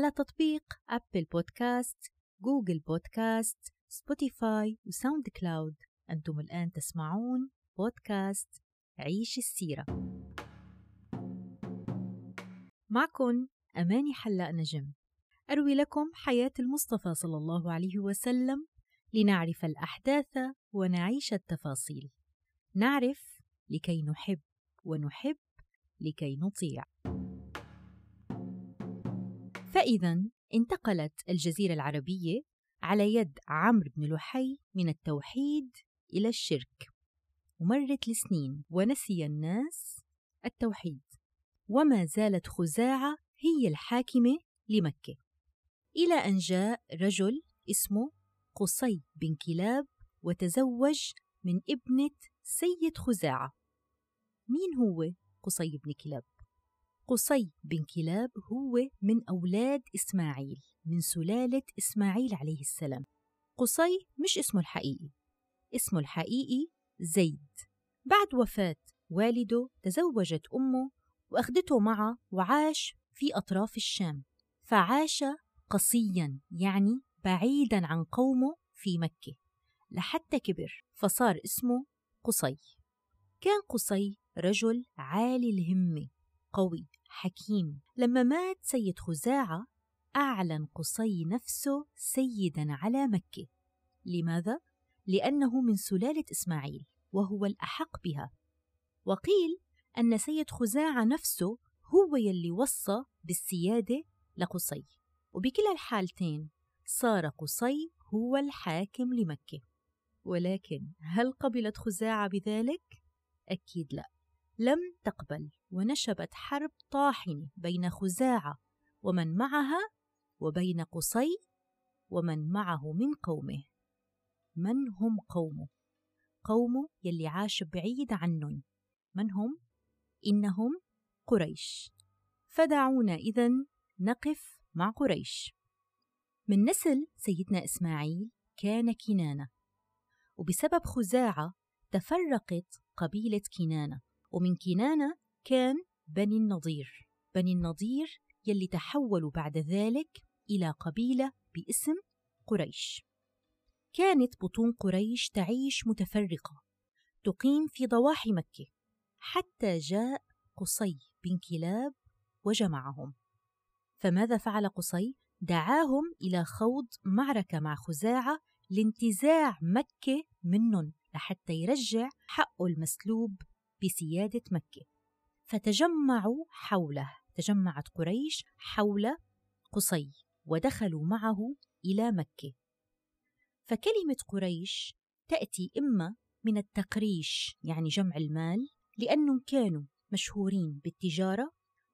على تطبيق Apple Podcast، Google Podcast، Spotify و SoundCloud أنتم الآن تسمعون بودكاست عيش السيرة. معكم أماني حلاق نجم. أروي لكم حياة المصطفى صلى الله عليه وسلم لنعرف الأحداث ونعيش التفاصيل. نعرف لكي نحب ونحب لكي نطيع. فإذا انتقلت الجزيرة العربية على يد عمرو بن لحي من التوحيد إلى الشرك ومرت السنين ونسي الناس التوحيد وما زالت خزاعة هي الحاكمة لمكة إلى أن جاء رجل اسمه قصي بن كلاب وتزوج من ابنة سيد خزاعة مين هو قصي بن كلاب؟ قصي بن كلاب هو من أولاد إسماعيل من سلالة إسماعيل عليه السلام. قصي مش اسمه الحقيقي اسمه الحقيقي زيد. بعد وفاة والده تزوجت أمه وأخذته معه وعاش في أطراف الشام. فعاش قصيا يعني بعيدا عن قومه في مكة لحتى كبر فصار اسمه قصي. كان قصي رجل عالي الهمة قوي. حكيم. لما مات سيد خزاعة أعلن قصي نفسه سيدا على مكة. لماذا؟ لأنه من سلالة إسماعيل وهو الأحق بها. وقيل أن سيد خزاعة نفسه هو يلي وصى بالسيادة لقصي. وبكلا الحالتين صار قصي هو الحاكم لمكة. ولكن هل قبلت خزاعة بذلك؟ أكيد لا. لم تقبل. ونشبت حرب طاحنة بين خزاعة ومن معها وبين قصي ومن معه من قومه من هم قومه؟ قومه يلي عاش بعيد عنهم من هم؟ إنهم قريش فدعونا إذن نقف مع قريش من نسل سيدنا إسماعيل كان كنانة وبسبب خزاعة تفرقت قبيلة كنانة ومن كنانة كان بني النضير. بني النضير يلي تحولوا بعد ذلك إلى قبيلة باسم قريش. كانت بطون قريش تعيش متفرقة تقيم في ضواحي مكة حتى جاء قصي بن كلاب وجمعهم. فماذا فعل قصي؟ دعاهم إلى خوض معركة مع خزاعة لانتزاع مكة منهم لحتى يرجع حقه المسلوب بسيادة مكة. فتجمعوا حوله تجمعت قريش حول قصي ودخلوا معه إلى مكة. فكلمة قريش تأتي إما من التقريش يعني جمع المال لأنهم كانوا مشهورين بالتجارة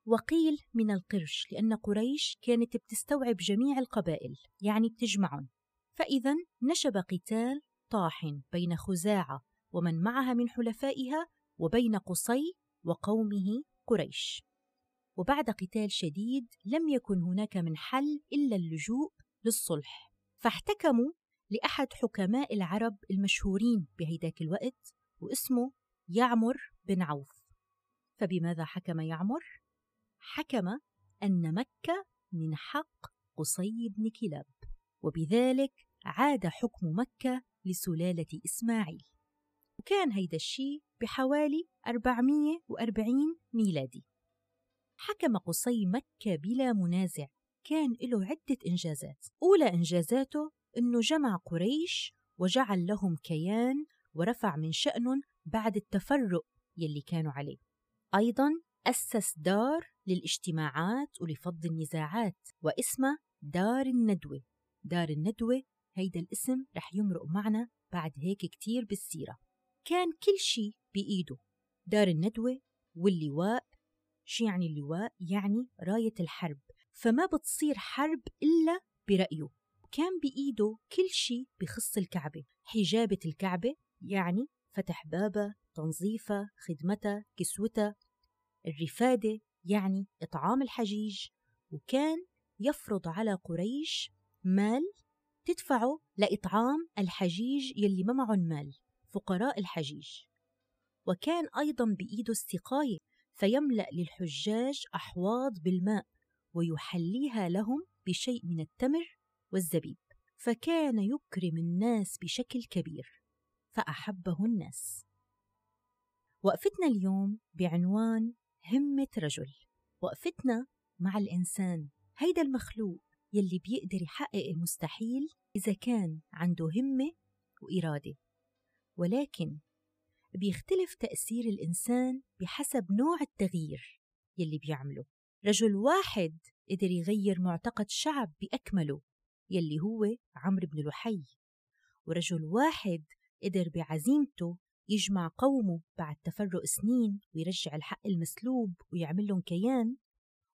وقيل من القرش لأن قريش كانت بتستوعب جميع القبائل يعني بتجمعهم. فإذا نشب قتال طاحن بين خزاعة ومن معها من حلفائها وبين قصي وقومه قريش. وبعد قتال شديد لم يكن هناك من حل إلا اللجوء للصلح. فاحتكموا لأحد حكماء العرب المشهورين بهيداك الوقت واسمه يعمر بن عوف. فبماذا حكم يعمر؟ حكم أن مكة من حق قصي بن كلاب وبذلك عاد حكم مكة لسلالة إسماعيل. وكان هيدا الشيء بحوالي 440 ميلادي. حكم قصي مكة بلا منازع. كان له عدة إنجازات. أولى إنجازاته أنه جمع قريش وجعل لهم كيان ورفع من شأنهم بعد التفرق يلي كانوا عليه. أيضا أسس دار للاجتماعات ولفض النزاعات واسمها دار الندوة. دار الندوة هيدا الاسم رح يمرق معنا بعد هيك كتير بالسيرة. كان كل شيء بإيده. دار الندوة واللواء. شو يعني اللواء؟ يعني راية الحرب. فما بتصير حرب إلا برأيه. كان بإيده كل شيء بخص الكعبة. حجابة الكعبة يعني فتح بابها تنظيفها خدمتها كسوتها الرفادة يعني إطعام الحجيج. وكان يفرض على قريش مال تدفعه لإطعام الحجيج يلي ما معهم مال. فقراء الحجيج. وكان أيضا بإيده السقاية فيملأ للحجاج أحواض بالماء ويحليها لهم بشيء من التمر والزبيب. فكان يكرم الناس بشكل كبير فأحبه الناس. وقفتنا اليوم بعنوان همة رجل. وقفتنا مع الإنسان هيدا المخلوق يلي بيقدر يحقق المستحيل إذا كان عنده همة وإرادة. ولكن بيختلف تأثير الإنسان بحسب نوع التغيير يلي بيعمله رجل واحد قدر يغير معتقد شعب بأكمله يلي هو عمرو بن لحي ورجل واحد قدر بعزيمته يجمع قومه بعد تفرق سنين ويرجع الحق المسلوب ويعمل لهم كيان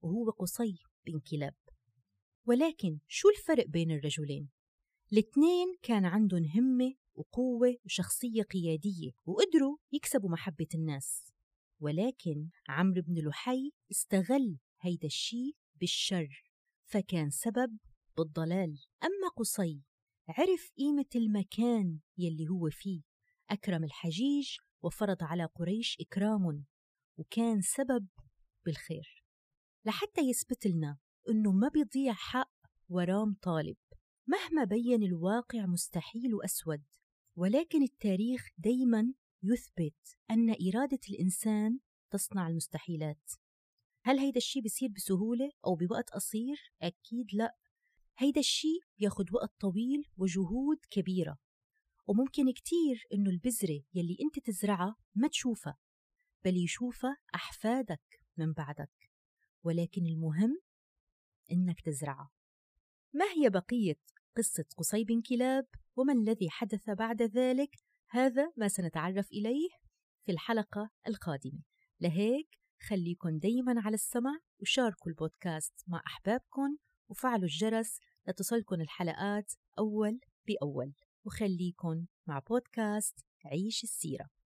وهو قصي بن كلاب ولكن شو الفرق بين الرجلين؟ الاثنين كان عندهم همة وقوة وشخصية قيادية وقدروا يكسبوا محبة الناس. ولكن عمرو بن لحي استغل هيدا الشي بالشر فكان سبب بالضلال. أما قصي عرف قيمة المكان يلي هو فيه. أكرم الحجيج وفرض على قريش إكرام وكان سبب بالخير. لحتى يثبت لنا إنه ما بيضيع حق ورام طالب. مهما بين الواقع مستحيل وأسود ولكن التاريخ دايما يثبت أن إرادة الإنسان تصنع المستحيلات. هل هيدا الشيء بيصير بسهولة أو بوقت قصير؟ أكيد لا. هيدا الشيء بياخد وقت طويل وجهود كبيرة وممكن كتير إنه البذرة يلي أنت تزرعها ما تشوفها بل يشوفها أحفادك من بعدك. ولكن المهم إنك تزرعها. ما هي بقية قصة قصي بن كلاب وما الذي حدث بعد ذلك؟ هذا ما سنتعرف إليه في الحلقة القادمة. لهيك خليكن دايما على السمع وشاركوا البودكاست مع أحبابكن وفعلوا الجرس لتصلكن الحلقات أول بأول. وخليكن مع بودكاست عيش السيرة.